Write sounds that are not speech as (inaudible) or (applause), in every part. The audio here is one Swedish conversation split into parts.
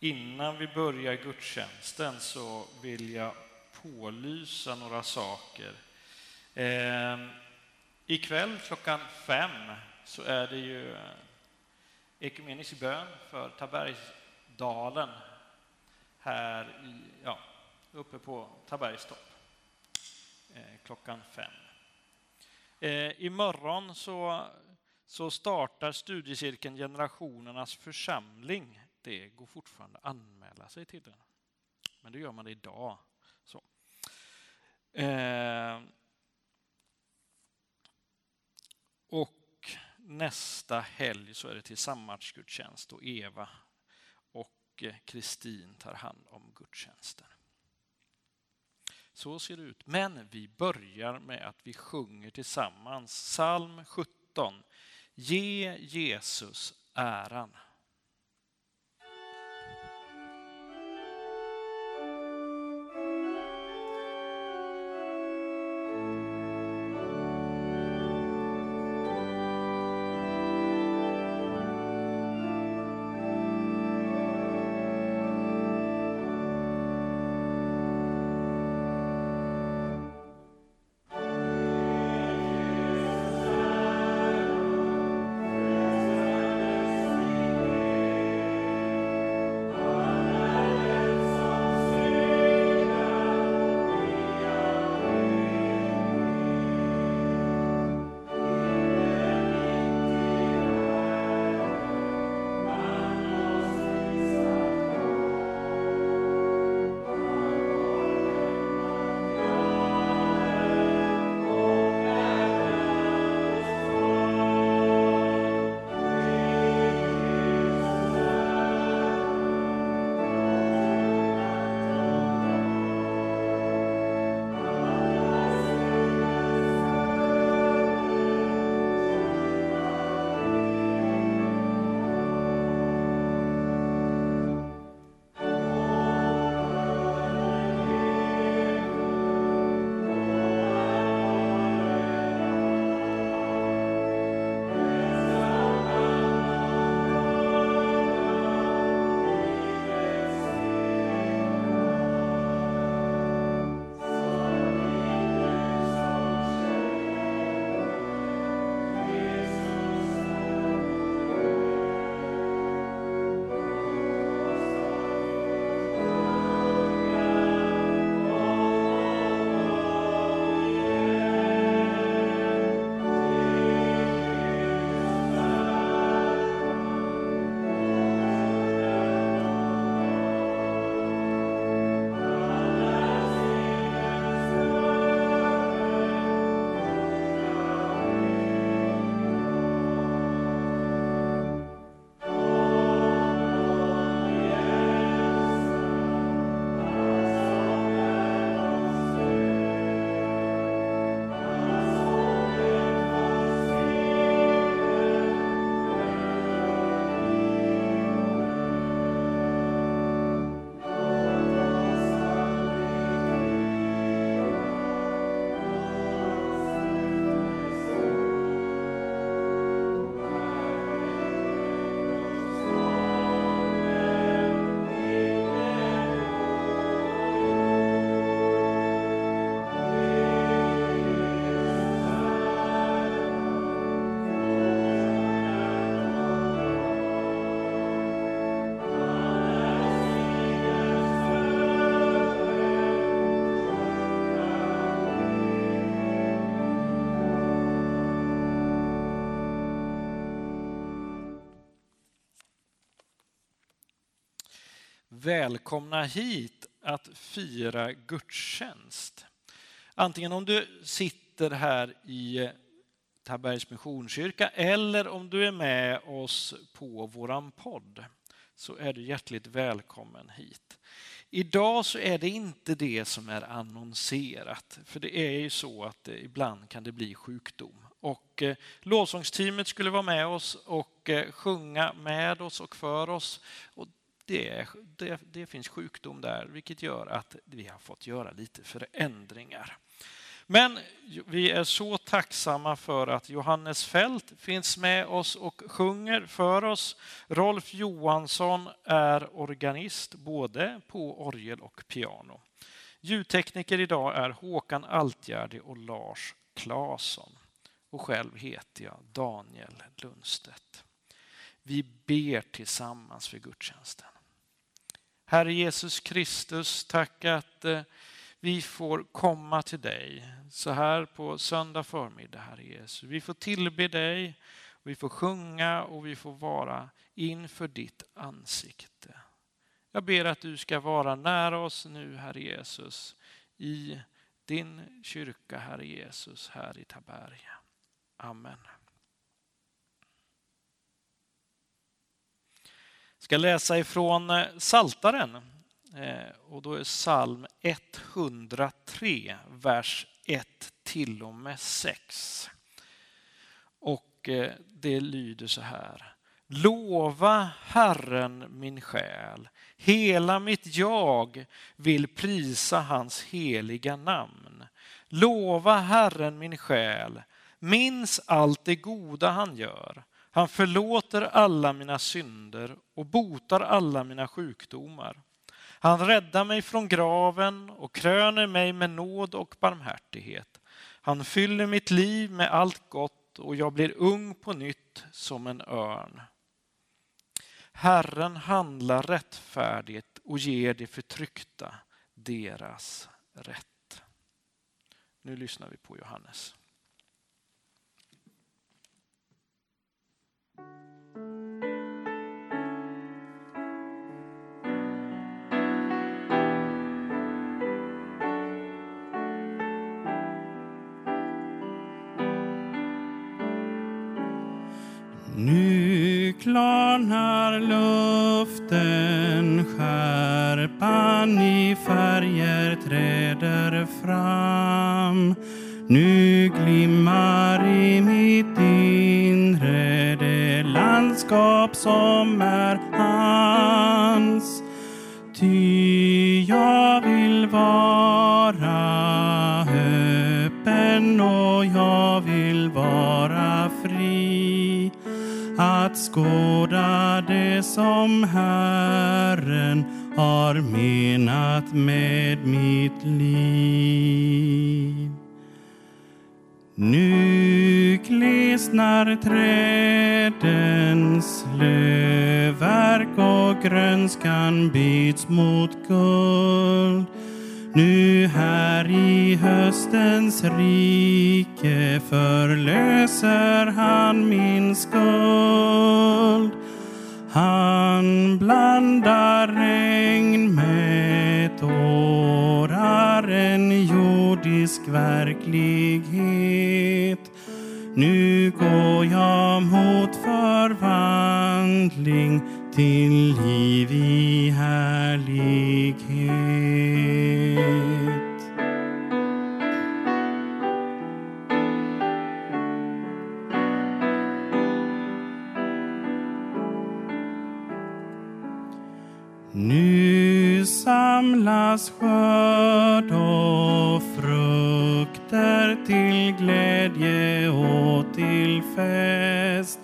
Innan vi börjar gudstjänsten så vill jag pålysa några saker. Eh, ikväll klockan fem så är det ju ekumenisk bön för Tabergsdalen här i, ja, uppe på Tabergstopp eh, klockan fem. Eh, imorgon så, så startar studiecirkeln Generationernas församling. Det går fortfarande att anmäla sig till den. Men det gör man det idag. Så. Eh, och nästa helg så är det tillsammansgudstjänst och Eva och eh, Kristin tar hand om gudstjänsten. Så ser det ut. Men vi börjar med att vi sjunger tillsammans psalm 17. Ge Jesus äran. Välkomna hit att fira gudstjänst. Antingen om du sitter här i Tabergs Missionskyrka eller om du är med oss på våran podd så är du hjärtligt välkommen hit. Idag så är det inte det som är annonserat, för det är ju så att ibland kan det bli sjukdom. Och eh, lovsångsteamet skulle vara med oss och eh, sjunga med oss och för oss. Och det, det, det finns sjukdom där, vilket gör att vi har fått göra lite förändringar. Men vi är så tacksamma för att Johannes Fält finns med oss och sjunger för oss. Rolf Johansson är organist både på orgel och piano. Ljudtekniker idag är Håkan Altgärdi och Lars Claesson. Och själv heter jag Daniel Lundstedt. Vi ber tillsammans för gudstjänsten. Herre Jesus Kristus, tack att eh, vi får komma till dig så här på söndag förmiddag, Herre Jesus. Vi får tillbe dig, vi får sjunga och vi får vara inför ditt ansikte. Jag ber att du ska vara nära oss nu, Herre Jesus, i din kyrka, Herre Jesus, här i Taberga. Amen. Ska läsa ifrån eh, Saltaren eh, och då är psalm 103, vers 1 till och med 6. Och eh, det lyder så här. Lova Herren min själ, hela mitt jag vill prisa hans heliga namn. Lova Herren min själ, minns allt det goda han gör. Han förlåter alla mina synder och botar alla mina sjukdomar. Han räddar mig från graven och kröner mig med nåd och barmhärtighet. Han fyller mitt liv med allt gott och jag blir ung på nytt som en örn. Herren handlar rättfärdigt och ger de förtryckta deras rätt. Nu lyssnar vi på Johannes. Nu klarnar luften, skärpan i färger träder fram. Nu glimmar i mitt inre det landskap som är hans. Ty jag vill vara öppen och jag vill vara att skåda det som Herren har menat med mitt liv. Nu glesnar trädens lövverk och grönskan byts mot guld. Nu här i höstens rike förlöser han min skuld. Han blandar regn med tårar, en jordisk verklighet. Nu går jag mot förvandling till liv i härlighet. Allas skörd och frukter till glädje och till fest.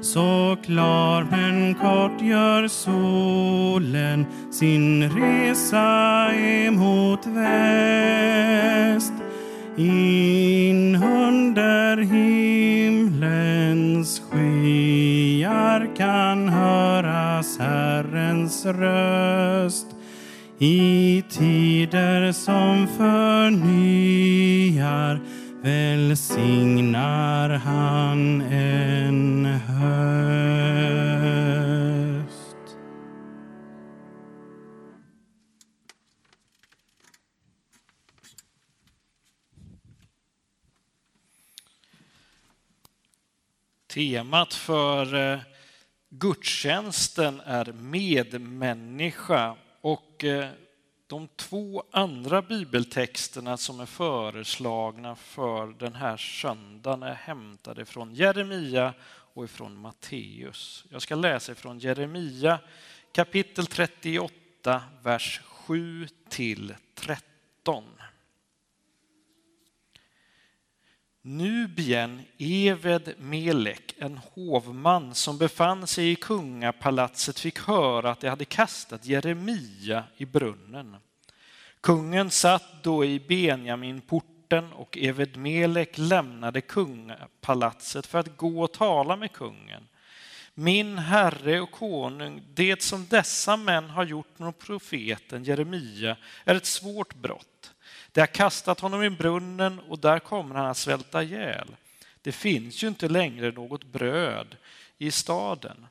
Så klar men kort gör solen sin resa emot väst. In under himlens skyar kan höras Herrens röst. I tider som förnyar välsignar han en höst. Temat för eh, gudstjänsten är medmänniska och eh, de två andra bibeltexterna som är föreslagna för den här söndagen är hämtade från Jeremia och från Matteus. Jag ska läsa från Jeremia kapitel 38, vers 7 till 13. Nubien Eved Melek, en hovman som befann sig i kungapalatset, fick höra att de hade kastat Jeremia i brunnen. Kungen satt då i Benjaminporten och Eved Melek lämnade kungapalatset för att gå och tala med kungen. Min herre och konung, det som dessa män har gjort mot profeten Jeremia är ett svårt brott. De har kastat honom i brunnen och där kommer han att svälta ihjäl. Det finns ju inte längre något bröd i staden.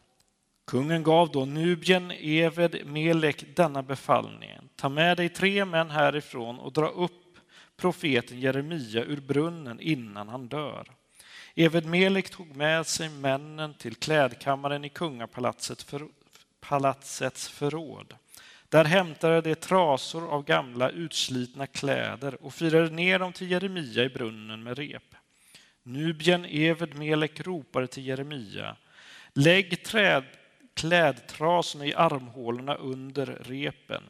Kungen gav då Nubien Eved Melek denna befallning. Ta med dig tre män härifrån och dra upp profeten Jeremia ur brunnen innan han dör. Eved Melek tog med sig männen till klädkammaren i kungapalatsets för, palatsets förråd. Där hämtade de trasor av gamla utslitna kläder och firade ner dem till Jeremia i brunnen med rep. Nubien Eved Melek ropade till Jeremia. Lägg träd, klädtrasorna i armhålorna under repen.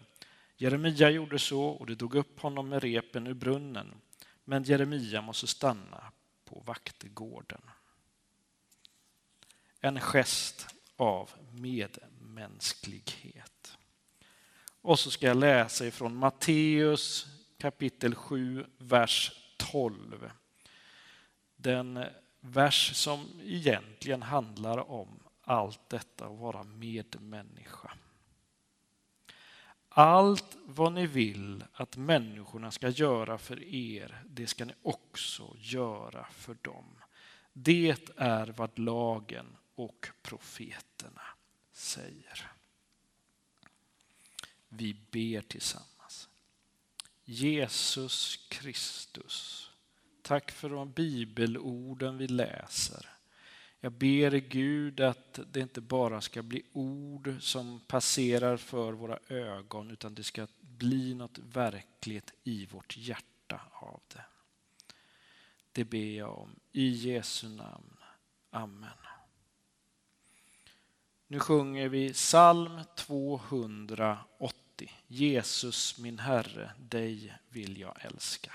Jeremia gjorde så och de drog upp honom med repen ur brunnen. Men Jeremia måste stanna på vaktgården. En gest av medmänsklighet. Och så ska jag läsa ifrån Matteus kapitel 7, vers 12. Den vers som egentligen handlar om allt detta att vara medmänniska. Allt vad ni vill att människorna ska göra för er, det ska ni också göra för dem. Det är vad lagen och profeterna säger. Vi ber tillsammans. Jesus Kristus, tack för de bibelorden vi läser. Jag ber Gud att det inte bara ska bli ord som passerar för våra ögon utan det ska bli något verkligt i vårt hjärta av det. Det ber jag om i Jesu namn. Amen. Nu sjunger vi psalm 208. 280. Jesus min Herre, dig vill jag älska.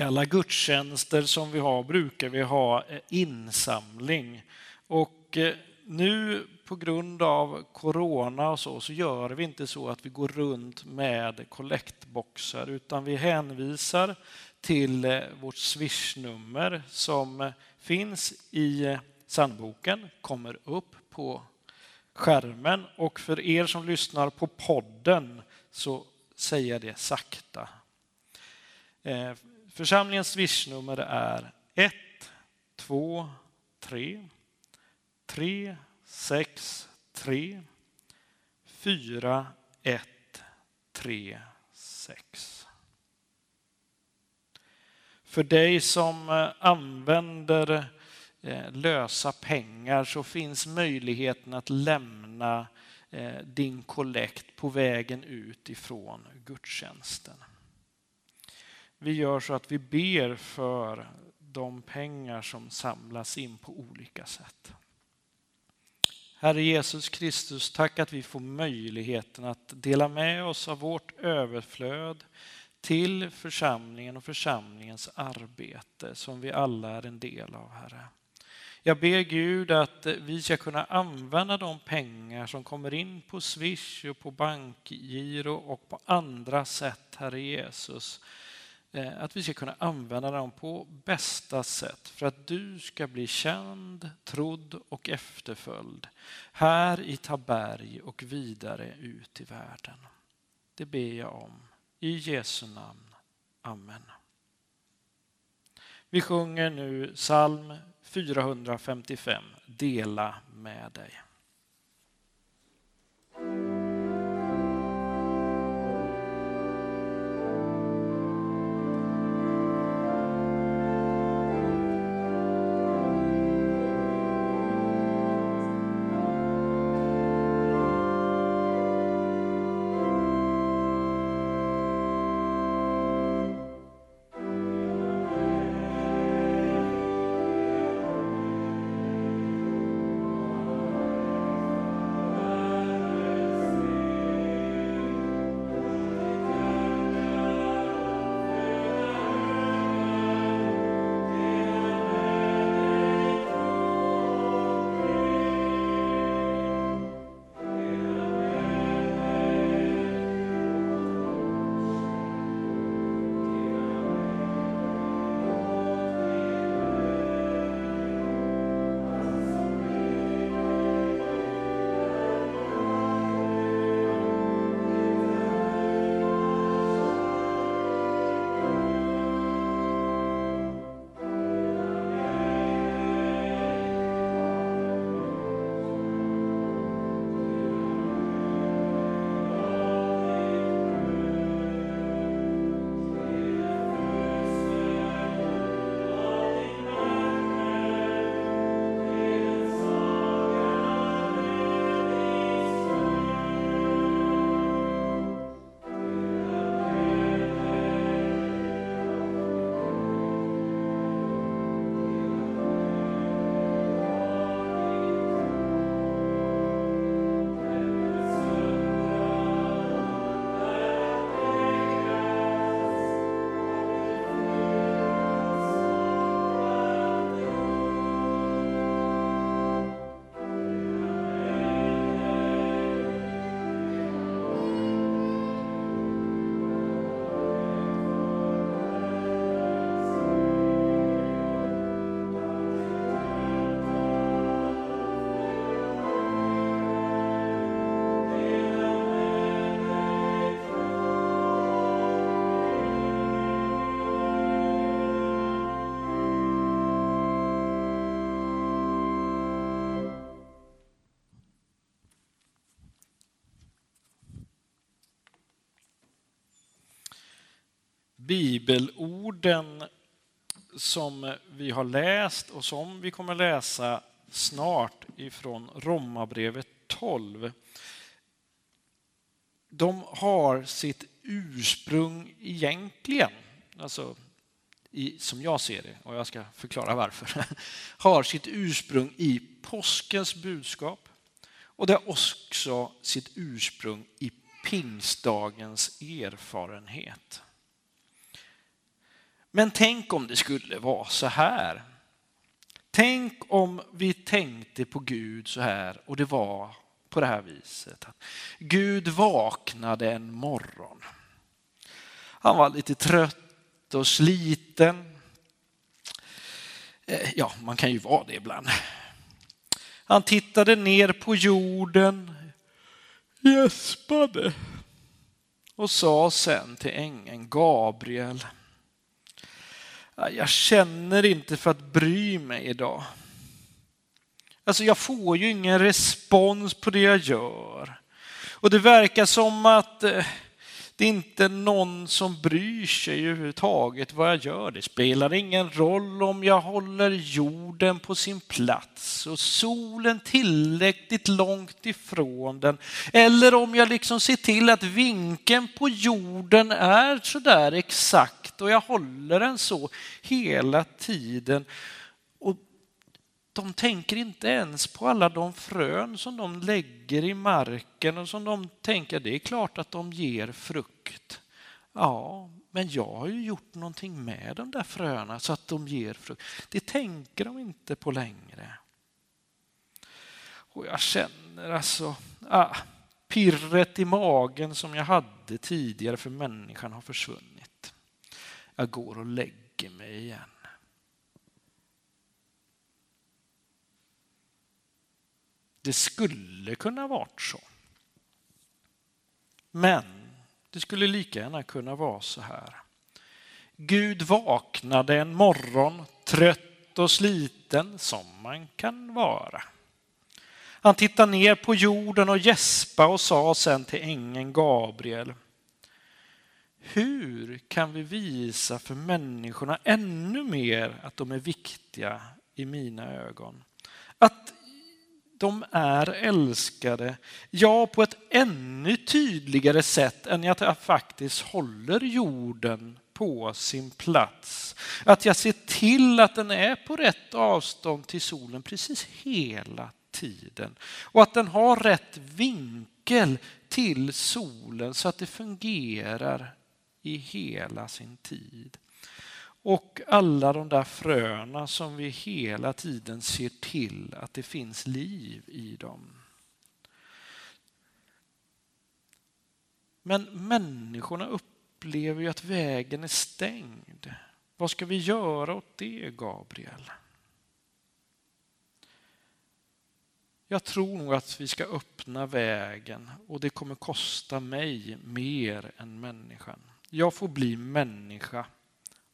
I alla gudstjänster som vi har brukar vi ha eh, insamling. Och eh, nu på grund av corona och så, så gör vi inte så att vi går runt med kollektboxar utan vi hänvisar till eh, vårt swishnummer som finns i sandboken, kommer upp på skärmen och för er som lyssnar på podden så säger jag det sakta. Församlingens swishnummer är 1, 2, 3, 3, 6, 3, 4, 1, 3, 6. För dig som eh, använder eh, lösa pengar så finns möjligheten att lämna eh, din kollekt på vägen ut ifrån gudstjänsten. Vi gör så att vi ber för de pengar som samlas in på olika sätt. Herre Jesus Kristus, tack att vi får möjligheten att dela med oss av vårt överflöd till församlingen och församlingens arbete som vi alla är en del av, Herre. Jag ber Gud att vi ska kunna använda de pengar som kommer in på Swish och på bankgiro och på andra sätt, Herre Jesus, Eh, att vi ska kunna använda dem på bästa sätt för att du ska bli känd, trodd och efterföljd här i Taberg och vidare ut i världen. Det ber jag om. I Jesu namn. Amen. Vi sjunger nu psalm 455, Dela med dig. Bibelorden som vi har läst och som vi kommer läsa snart ifrån Romarbrevet 12. De har sitt ursprung egentligen, alltså i, som jag ser det, och jag ska förklara varför, (laughs) har sitt ursprung i påskens budskap och det har också sitt ursprung i pingstdagens erfarenhet. Men tänk om det skulle vara så här. Tänk om vi tänkte på Gud så här och det var på det här viset. Gud vaknade en morgon. Han var lite trött och sliten. Eh, ja, man kan ju vara det ibland. Han tittade ner på jorden, gäspade och sa sen till ängeln Gabriel, jag känner inte för att bry mig idag. Alltså jag får ju ingen respons på det jag gör. Och det verkar som att eh, det är inte någon som bryr sig överhuvudtaget vad jag gör. Det spelar ingen roll om jag håller jorden på sin plats och solen tillräckligt långt ifrån den. Eller om jag liksom ser till att vinkeln på jorden är sådär exakt och jag håller den så hela tiden. Och de tänker inte ens på alla de frön som de lägger i marken och som de tänker det är klart att de ger frukt. Ja, men jag har ju gjort någonting med de där fröna så att de ger frukt. Det tänker de inte på längre. Och jag känner alltså, ah, pirret i magen som jag hade tidigare för människan har försvunnit. Jag går och lägger mig igen. Det skulle kunna varit så. Men det skulle lika gärna kunna vara så här. Gud vaknade en morgon trött och sliten som man kan vara. Han tittade ner på jorden och gäspa och sa sen till ängeln Gabriel. Hur kan vi visa för människorna ännu mer att de är viktiga i mina ögon? Att de är älskade. Ja, på ett ännu tydligare sätt än att jag faktiskt håller jorden på sin plats. Att jag ser till att den är på rätt avstånd till solen precis hela tiden. Och att den har rätt vinkel till solen så att det fungerar i hela sin tid. Och alla de där fröna som vi hela tiden ser till att det finns liv i dem. Men människorna upplever ju att vägen är stängd. Vad ska vi göra åt det, Gabriel? Jag tror nog att vi ska öppna vägen och det kommer kosta mig mer än människan. Jag får bli människa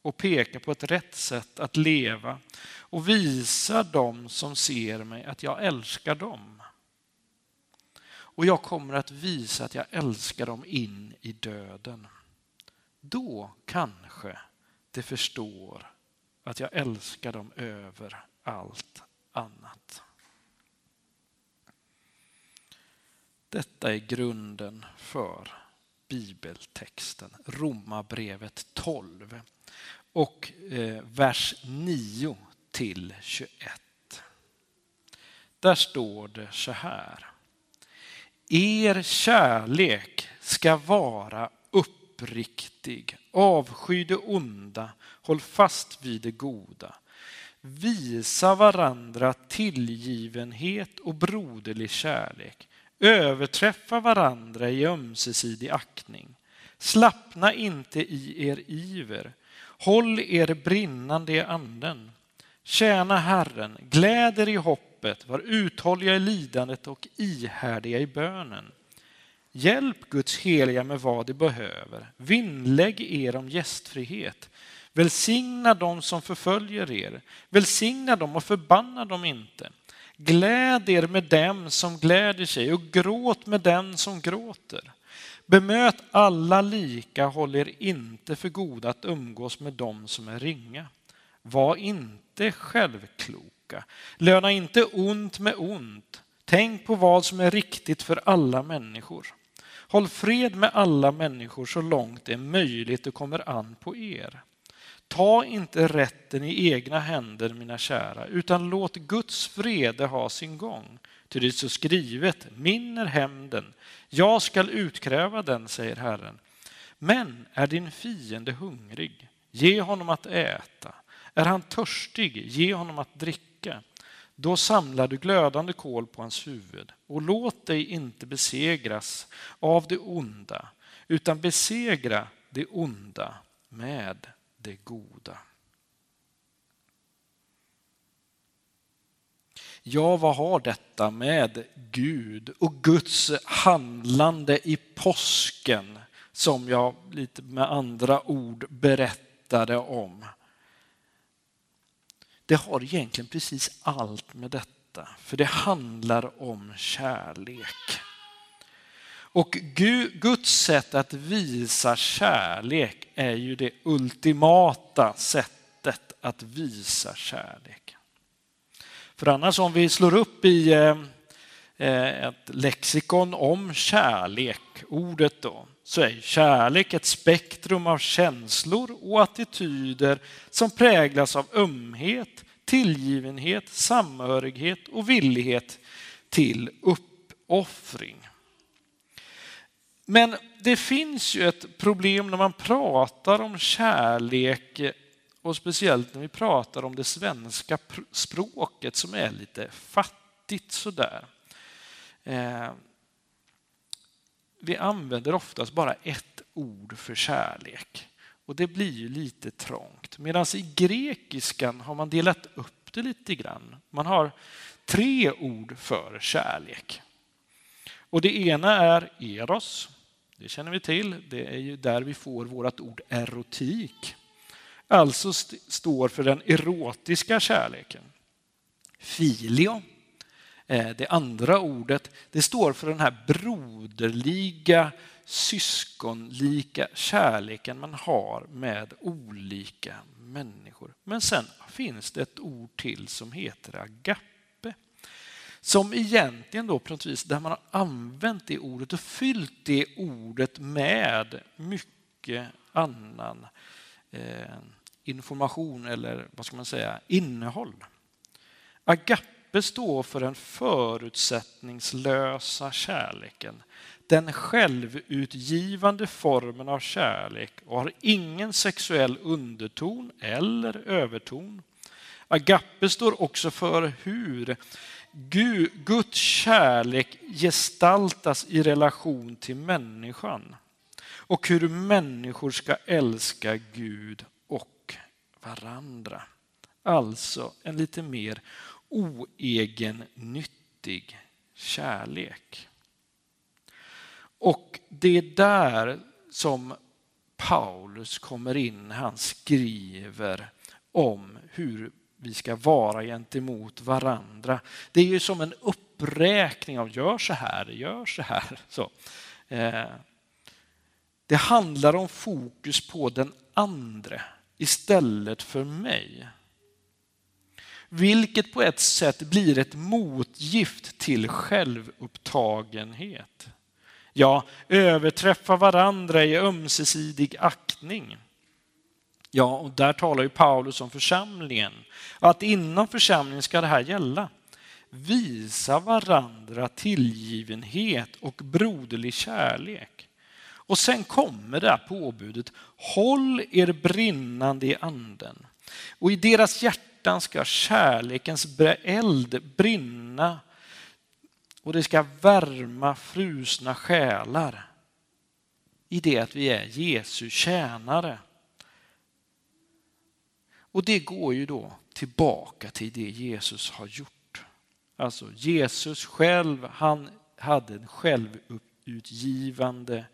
och peka på ett rätt sätt att leva och visa dem som ser mig att jag älskar dem. Och jag kommer att visa att jag älskar dem in i döden. Då kanske de förstår att jag älskar dem över allt annat. Detta är grunden för bibeltexten, Romarbrevet 12 och eh, vers 9 till 21. Där står det så här. Er kärlek ska vara uppriktig. Avsky det onda, håll fast vid det goda. Visa varandra tillgivenhet och broderlig kärlek. Överträffa varandra i ömsesidig aktning. Slappna inte i er iver. Håll er brinnande i anden. Tjäna Herren, gläd er i hoppet, var uthålliga i lidandet och ihärdiga i bönen. Hjälp Guds heliga med vad de behöver. Vinnlägg er om gästfrihet. Välsigna dem som förföljer er. Välsigna dem och förbanna dem inte. Gläd er med dem som gläder sig och gråt med den som gråter. Bemöt alla lika, håll er inte för goda att umgås med dem som är ringa. Var inte självkloka, löna inte ont med ont. Tänk på vad som är riktigt för alla människor. Håll fred med alla människor så långt det är möjligt och kommer an på er. Ta inte rätten i egna händer, mina kära, utan låt Guds vrede ha sin gång. Ty det är så skrivet, min är hämnden, jag skall utkräva den, säger Herren. Men är din fiende hungrig, Ge honom att äta. Är han törstig? Ge honom att dricka. Då samlar du glödande kol på hans huvud och låt dig inte besegras av det onda, utan besegra det onda med det goda. Ja, vad har detta med Gud och Guds handlande i påsken som jag lite med andra ord berättade om? Det har egentligen precis allt med detta, för det handlar om kärlek. Och Guds sätt att visa kärlek är ju det ultimata sättet att visa kärlek. För annars om vi slår upp i eh, eh, ett lexikon om kärlek, ordet då, så är kärlek ett spektrum av känslor och attityder som präglas av ömhet, tillgivenhet, samhörighet och villighet till uppoffring. Men det finns ju ett problem när man pratar om kärlek och speciellt när vi pratar om det svenska språket som är lite fattigt sådär. Eh, vi använder oftast bara ett ord för kärlek och det blir ju lite trångt. Medan i grekiskan har man delat upp det lite grann. Man har tre ord för kärlek. Och det ena är eros. Det känner vi till. Det är ju där vi får vårt ord erotik. Alltså st står för den erotiska kärleken. Filio eh, det andra ordet, det står för den här broderliga, syskonlika kärleken man har med olika människor. Men sen finns det ett ord till som heter agape. Som egentligen då på något vis, där man har använt det ordet och fyllt det ordet med mycket annan eh, information eller vad ska man säga, innehåll. Agape står för den förutsättningslösa kärleken. Den självutgivande formen av kärlek och har ingen sexuell underton eller överton. Agape står också för hur Guds kärlek gestaltas i relation till människan och hur människor ska älska Gud och varandra. Alltså en lite mer oegennyttig kärlek. Och det är där som Paulus kommer in han skriver om hur vi ska vara gentemot varandra. Det är ju som en uppräkning av gör så här, gör så här. Så. Eh, det handlar om fokus på den andre istället för mig vilket på ett sätt blir ett motgift till självupptagenhet. Ja, överträffa varandra i ömsesidig aktning. Ja, och där talar ju Paulus om församlingen. Att inom församlingen ska det här gälla. Visa varandra tillgivenhet och broderlig kärlek. Och sen kommer det här påbudet. Håll er brinnande i anden. Och i deras hjärtan ska kärlekens eld brinna och det ska värma frusna själar i det att vi är Jesu tjänare. Och det går ju då tillbaka till det Jesus har gjort. Alltså Jesus själv, han hade en självutgivande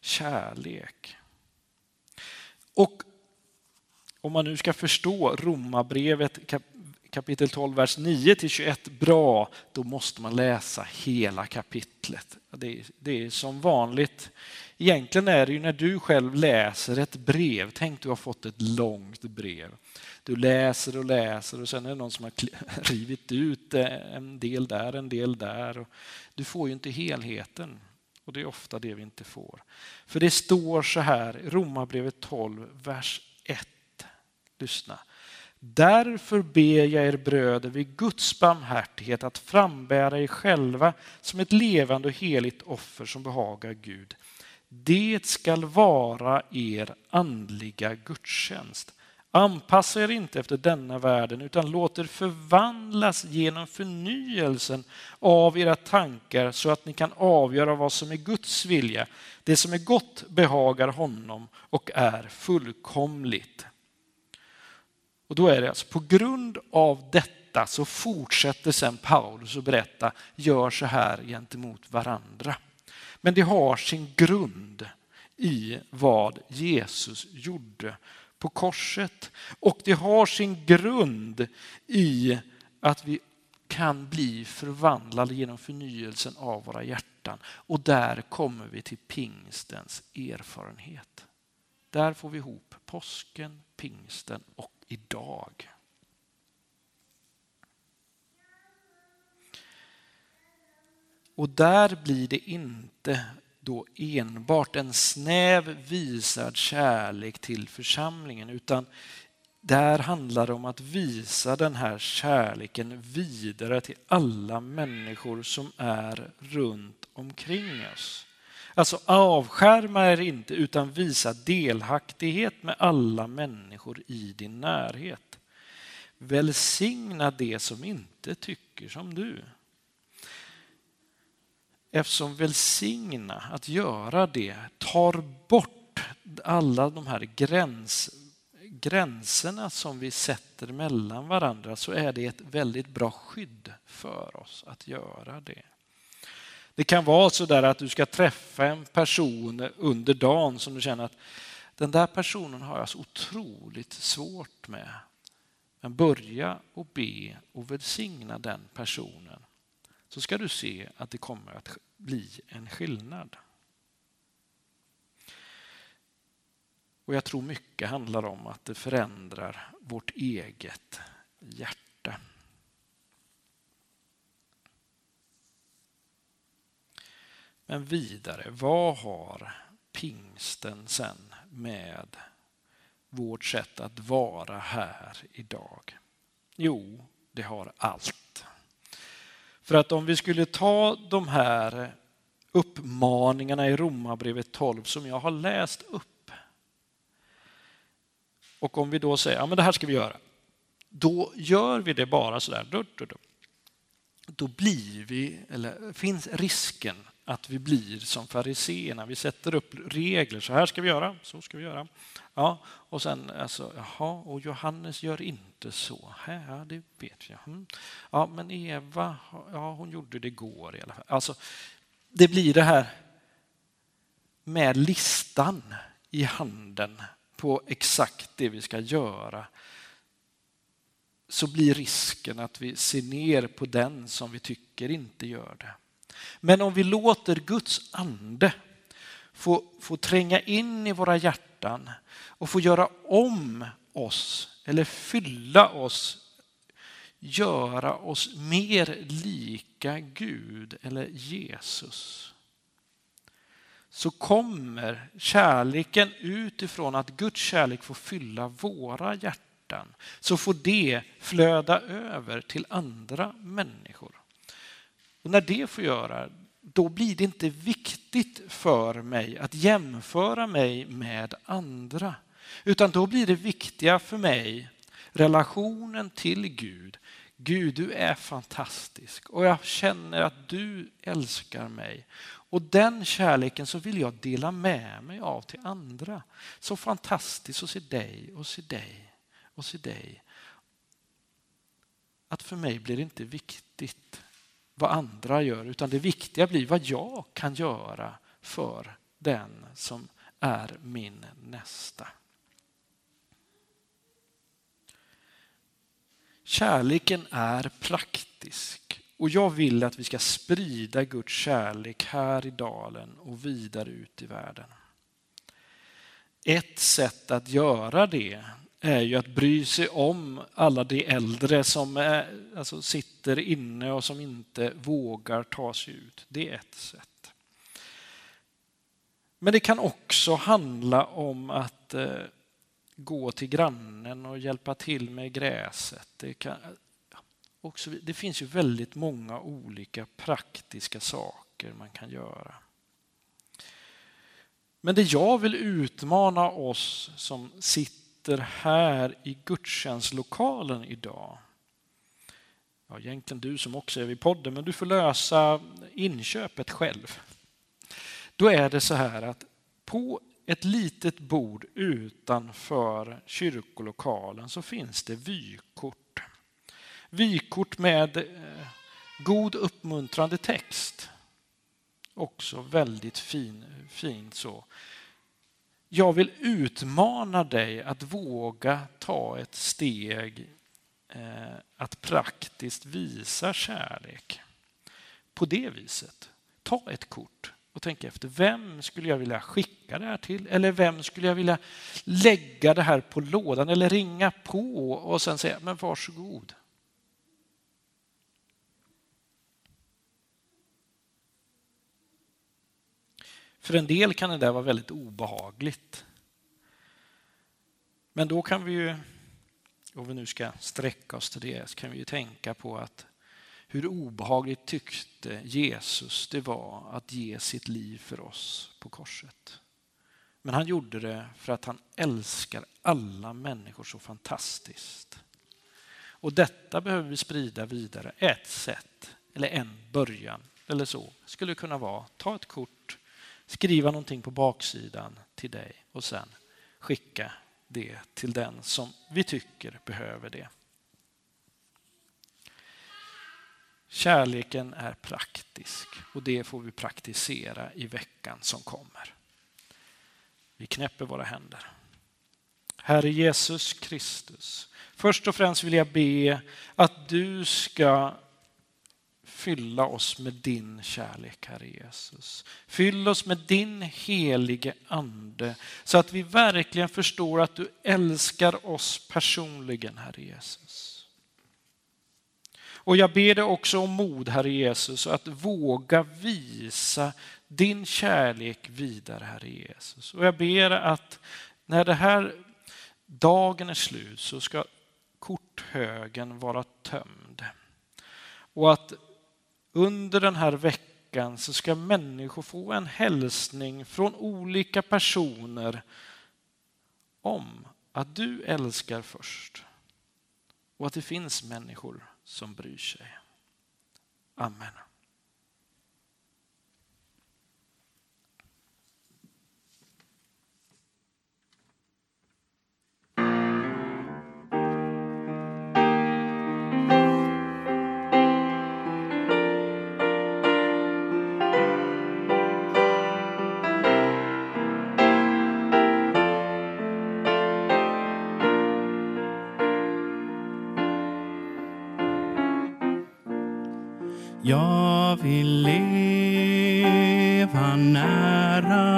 kärlek. Och om man nu ska förstå Romarbrevet kapitel 12, vers 9 till 21 bra, då måste man läsa hela kapitlet. Det är, det är som vanligt. Egentligen är det ju när du själv läser ett brev, tänk du har fått ett långt brev. Du läser och läser och sen är det någon som har (laughs) rivit ut en del där, en del där. Du får ju inte helheten. Och det är ofta det vi inte får. För det står så här i Romarbrevet 12, vers 1. Lyssna. Därför ber jag er bröder vid Guds barmhärtighet att frambära er själva som ett levande och heligt offer som behagar Gud. Det skall vara er andliga gudstjänst. Anpassa er inte efter denna världen utan låt er förvandlas genom förnyelsen av era tankar så att ni kan avgöra vad som är Guds vilja. Det som är gott behagar honom och är fullkomligt. Och då är det alltså på grund av detta så fortsätter sen Paulus att berätta, gör så här gentemot varandra. Men det har sin grund i vad Jesus gjorde på korset. Och det har sin grund i att vi kan bli förvandlade genom förnyelsen av våra hjärtan. Och där kommer vi till pingstens erfarenhet. Där får vi ihop påsken, pingsten och idag. Och där blir det inte då enbart en snäv visad kärlek till församlingen utan där handlar det om att visa den här kärleken vidare till alla människor som är runt omkring oss. Alltså avskärma er inte utan visa delaktighet med alla människor i din närhet. Välsigna det som inte tycker som du. Eftersom välsigna, att göra det, tar bort alla de här gräns, gränserna som vi sätter mellan varandra så är det ett väldigt bra skydd för oss att göra det. Det kan vara så där att du ska träffa en person under dagen som du känner att den där personen har jag så otroligt svårt med. Men börja och be och välsigna den personen så ska du se att det kommer att bli en skillnad. Och jag tror mycket handlar om att det förändrar vårt eget hjärta. Men vidare, vad har pingsten sen med vårt sätt att vara här idag? Jo, det har allt. För att om vi skulle ta de här uppmaningarna i Romarbrevet 12 som jag har läst upp. Och om vi då säger, ja men det här ska vi göra. Då gör vi det bara sådär. Då, då, då. då blir vi, eller finns risken att vi blir som fariseerna. Vi sätter upp regler. Så här ska vi göra, så ska vi göra. Ja, och sen alltså, jaha, och Johannes gör inte så. Ja, det vet jag. Mm. Ja, men Eva, ja, hon gjorde det igår i alla fall. Alltså, det blir det här med listan i handen på exakt det vi ska göra så blir risken att vi ser ner på den som vi tycker inte gör det. Men om vi låter Guds ande få, få tränga in i våra hjärtan och få göra om oss eller fylla oss, göra oss mer lika Gud eller Jesus så kommer kärleken utifrån att Guds kärlek får fylla våra hjärtan så får det flöda över till andra människor. Och när det får göra, då blir det inte viktigt för mig att jämföra mig med andra. Utan då blir det viktiga för mig relationen till Gud. Gud, du är fantastisk och jag känner att du älskar mig. Och den kärleken så vill jag dela med mig av till andra. Så fantastiskt att se dig och se dig och se dig. Att för mig blir det inte viktigt vad andra gör, utan det viktiga blir vad jag kan göra för den som är min nästa. Kärleken är praktisk och jag vill att vi ska sprida Guds kärlek här i dalen och vidare ut i världen. Ett sätt att göra det är ju att bry sig om alla de äldre som är, alltså sitter inne och som inte vågar ta sig ut. Det är ett sätt. Men det kan också handla om att eh, gå till grannen och hjälpa till med gräset. Det, kan, också, det finns ju väldigt många olika praktiska saker man kan göra. Men det jag vill utmana oss som sitter här i gudstjänstlokalen idag, ja, egentligen du som också är vid podden, men du får lösa inköpet själv. Då är det så här att på ett litet bord utanför kyrkolokalen så finns det vykort. Vykort med eh, god uppmuntrande text. Också väldigt fin, fint så. Jag vill utmana dig att våga ta ett steg eh, att praktiskt visa kärlek. På det viset, ta ett kort och tänka efter. Vem skulle jag vilja skicka det här till? Eller vem skulle jag vilja lägga det här på lådan eller ringa på och sen säga, men varsågod. För en del kan det där vara väldigt obehagligt. Men då kan vi ju, om vi nu ska sträcka oss till det, så kan vi ju tänka på att hur obehagligt tyckte Jesus det var att ge sitt liv för oss på korset. Men han gjorde det för att han älskar alla människor så fantastiskt. Och detta behöver vi sprida vidare. Ett sätt, eller en början, eller så, skulle kunna vara ta ett kort, skriva någonting på baksidan till dig och sen skicka det till den som vi tycker behöver det. Kärleken är praktisk och det får vi praktisera i veckan som kommer. Vi knäpper våra händer. Herre Jesus Kristus, först och främst vill jag be att du ska fylla oss med din kärlek, Herre Jesus. Fyll oss med din helige Ande så att vi verkligen förstår att du älskar oss personligen, Herre Jesus. Och jag ber dig också om mod, Herre Jesus, att våga visa din kärlek vidare, Herre Jesus. Och jag ber att när det här dagen är slut så ska korthögen vara tömd. Och att under den här veckan så ska människor få en hälsning från olika personer om att du älskar först och att det finns människor som bryr sig. Amen. Vill leva nära.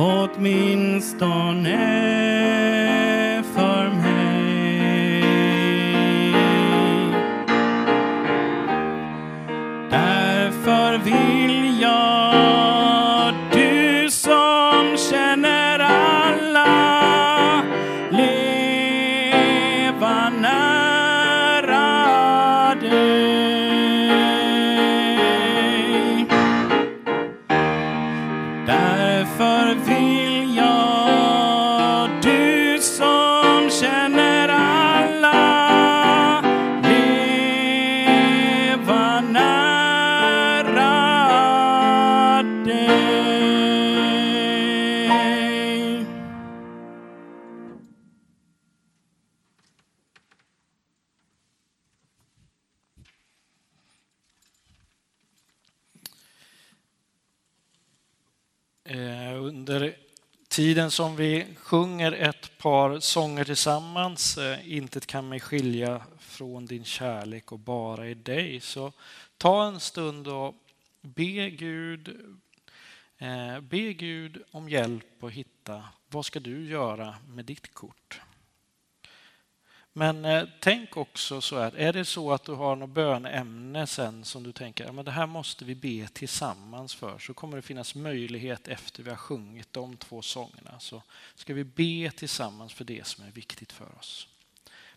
Åtminstone som vi sjunger ett par sånger tillsammans, eh, Intet kan mig skilja från din kärlek och bara i dig, så ta en stund och be Gud, eh, be Gud om hjälp att hitta vad ska du göra med ditt kort. Men eh, tänk också så här, är det så att du har något bönämne sen som du tänker, ja, men det här måste vi be tillsammans för, så kommer det finnas möjlighet efter vi har sjungit de två sångerna, så ska vi be tillsammans för det som är viktigt för oss.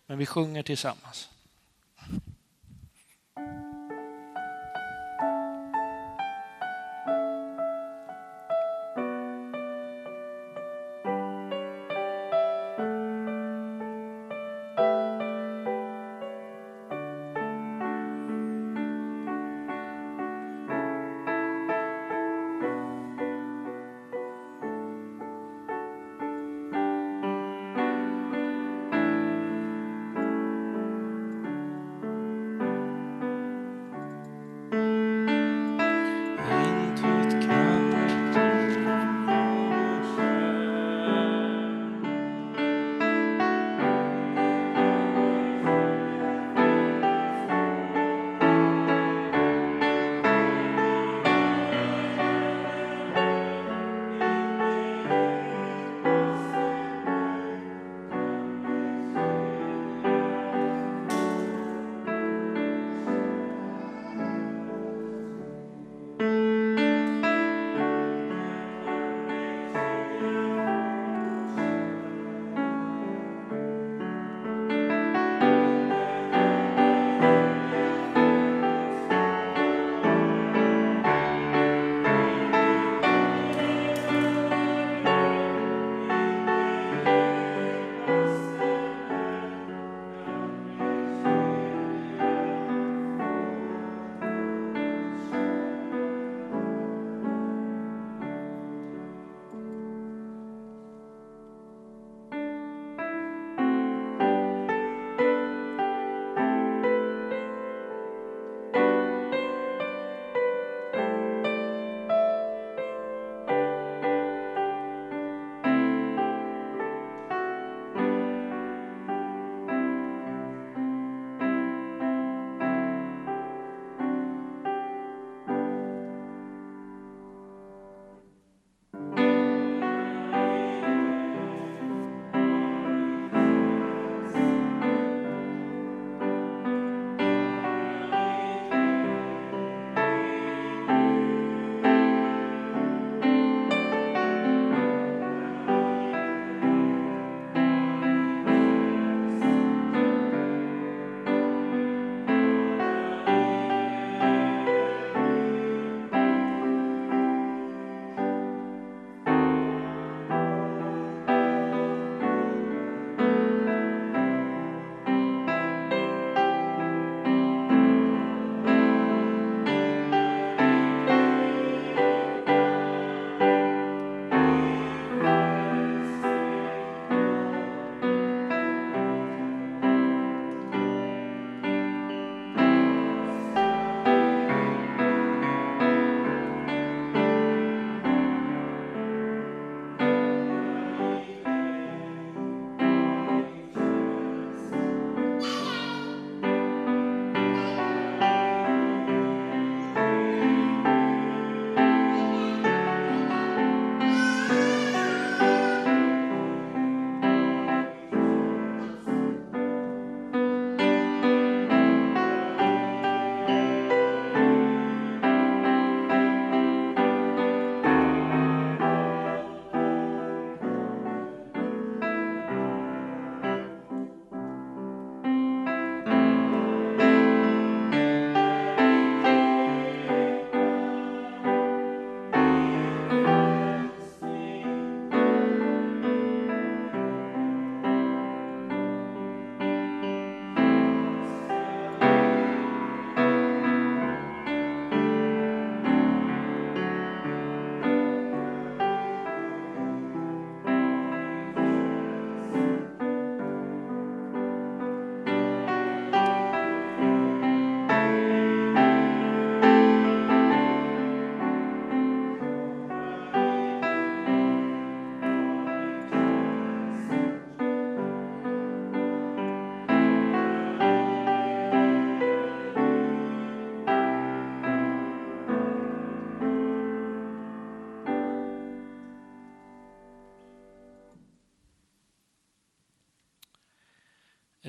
Men vi sjunger tillsammans.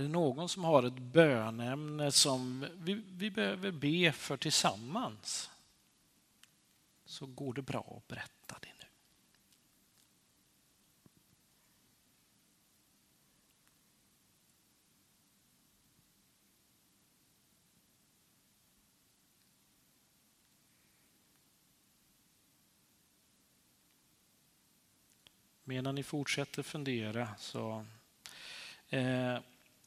Är det någon som har ett bönämne som vi, vi behöver be för tillsammans? Så går det bra att berätta det nu. Medan ni fortsätter fundera så eh,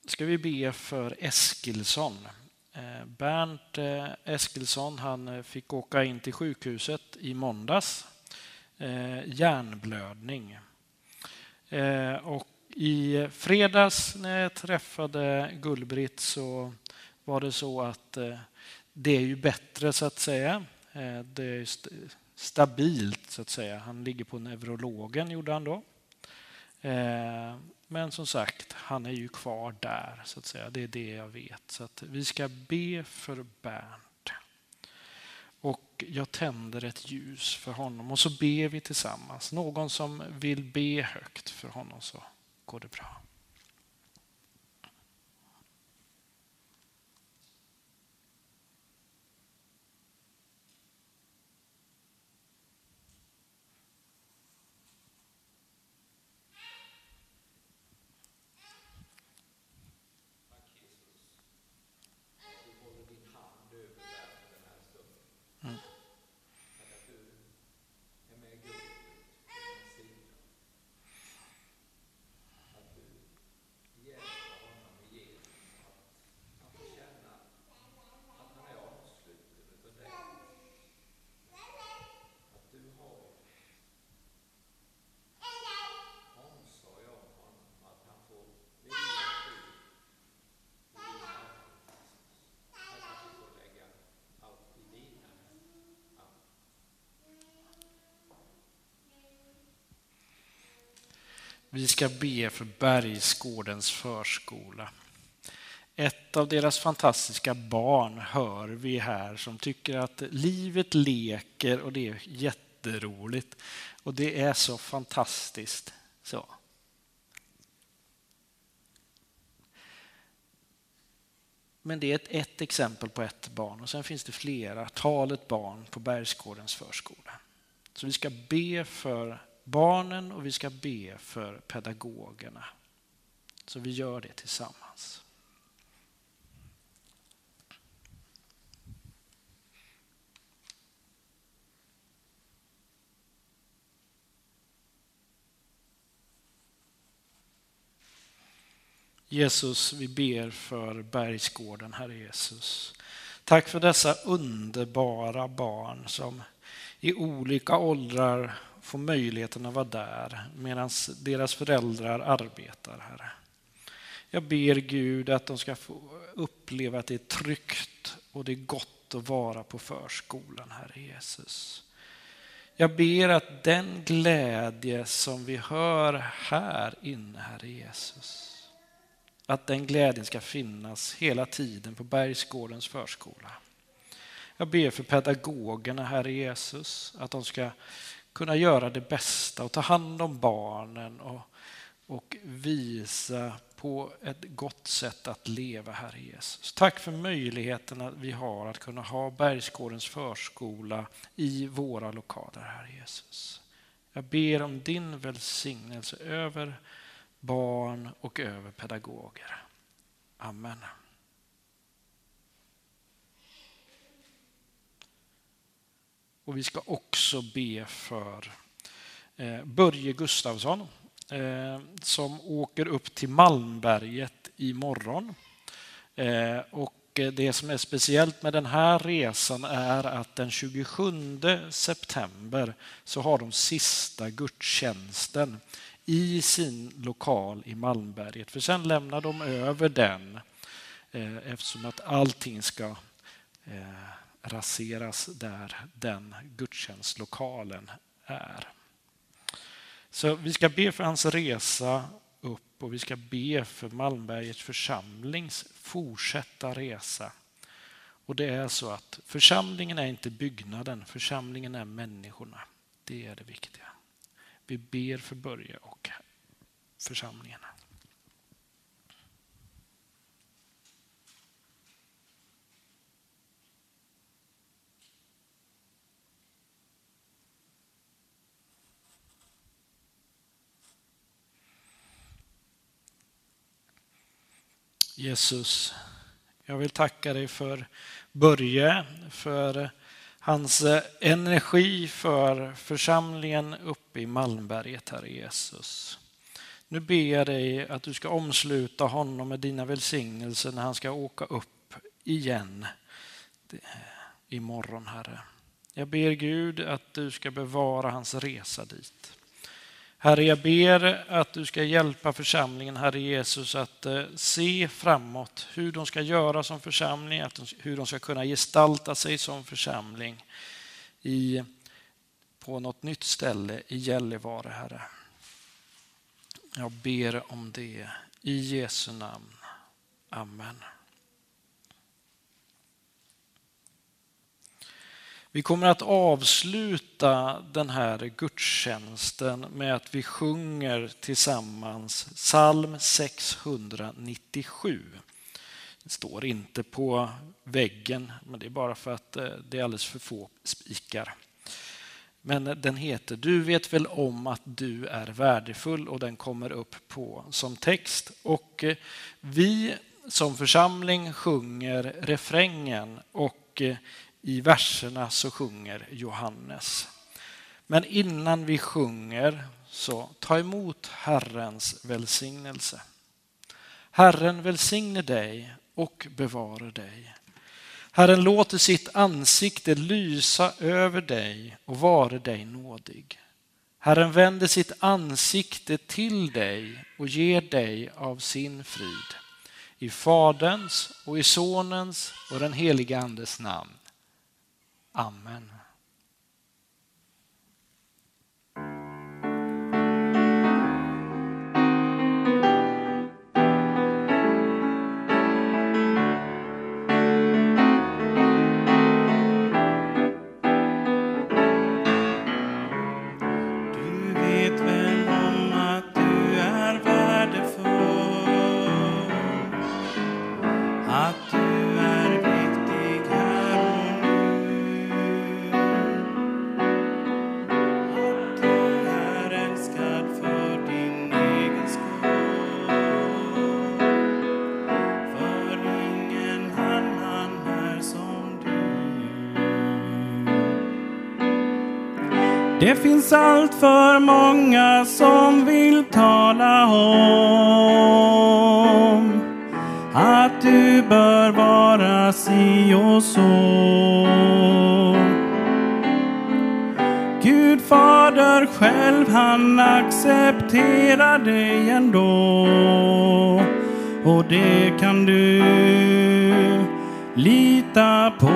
ska vi be för Eskilsson. Eh, Bernt eh, Eskilsson han eh, fick åka in till sjukhuset i måndags. Hjärnblödning. Och I fredags när jag träffade Gullbritt så var det så att det är ju bättre så att säga. Det är stabilt så att säga. Han ligger på neurologen gjorde han då. Eh, men som sagt, han är ju kvar där, så att säga. Det är det jag vet. Så att vi ska be för Bernt. Och jag tänder ett ljus för honom och så ber vi tillsammans. Någon som vill be högt för honom så går det bra. Vi ska be för Bergsgårdens förskola. Ett av deras fantastiska barn hör vi här som tycker att livet leker och det är jätteroligt. Och det är så fantastiskt. Så. Men det är ett, ett exempel på ett barn och sen finns det flera, talet barn på Bergsgårdens förskola. Så vi ska be för barnen och vi ska be för pedagogerna. Så vi gör det tillsammans. Jesus, vi ber för Bergsgården, Herre Jesus. Tack för dessa underbara barn som i olika åldrar får möjligheten att vara där medan deras föräldrar arbetar, Herre. Jag ber Gud att de ska få uppleva att det är tryggt och det är gott att vara på förskolan, Herre Jesus. Jag ber att den glädje som vi hör här inne, Herre Jesus, att den glädjen ska finnas hela tiden på Bergsgårdens förskola. Jag ber för pedagogerna, Herre Jesus, att de ska kunna göra det bästa och ta hand om barnen och, och visa på ett gott sätt att leva, Herre Jesus. Tack för möjligheten att vi har att kunna ha Bergsgårdens förskola i våra lokaler, Herre Jesus. Jag ber om din välsignelse över barn och över pedagoger. Amen. Och vi ska också be för eh, Börje Gustavsson eh, som åker upp till Malmberget imorgon. Eh, och det som är speciellt med den här resan är att den 27 september så har de sista gudstjänsten i sin lokal i Malmberget. För sen lämnar de över den eftersom att allting ska raseras där den gudstjänstlokalen är. Så vi ska be för hans resa upp och vi ska be för Malmbergets församlings fortsätta resa. Och det är så att församlingen är inte byggnaden, församlingen är människorna. Det är det viktiga. Vi ber för Börje och församlingen. Jesus, jag vill tacka dig för Börje, för hans eh, energi för församlingen uppe i Malmberget, Herre Jesus. Nu ber jag dig att du ska omsluta honom med dina välsignelser när han ska åka upp igen eh, imorgon, Herre. Jag ber Gud att du ska bevara hans resa dit. Herre, jag ber att du ska hjälpa församlingen, Herre Jesus, att eh, se framåt hur de ska göra som församling, hur de ska kunna gestalta sig som församling i, på något nytt ställe i Gällivare, Herre. Jag ber om det i Jesu namn. Amen. Vi kommer att avsluta den här gudstjänsten med att vi sjunger tillsammans psalm 697. Det står inte på väggen, men det är bara för att eh, det är alldeles för få spikar. Men den heter Du vet väl om att du är värdefull och den kommer upp på som text. Och eh, vi som församling sjunger refrängen och eh, i verserna så sjunger Johannes. Men innan vi sjunger så ta emot Herrens välsignelse. Herren välsigne dig och bevare dig. Herren låter sitt ansikte lysa över dig och vare dig nådig. Herren vänder sitt ansikte till dig och ger dig av sin frid. I Faderns och i Sonens och den helige Andes namn. Amen. Det finns allt för många som vill tala om att du bör vara si och så. Gud Fader själv, han accepterar dig ändå. Och det kan du lita på.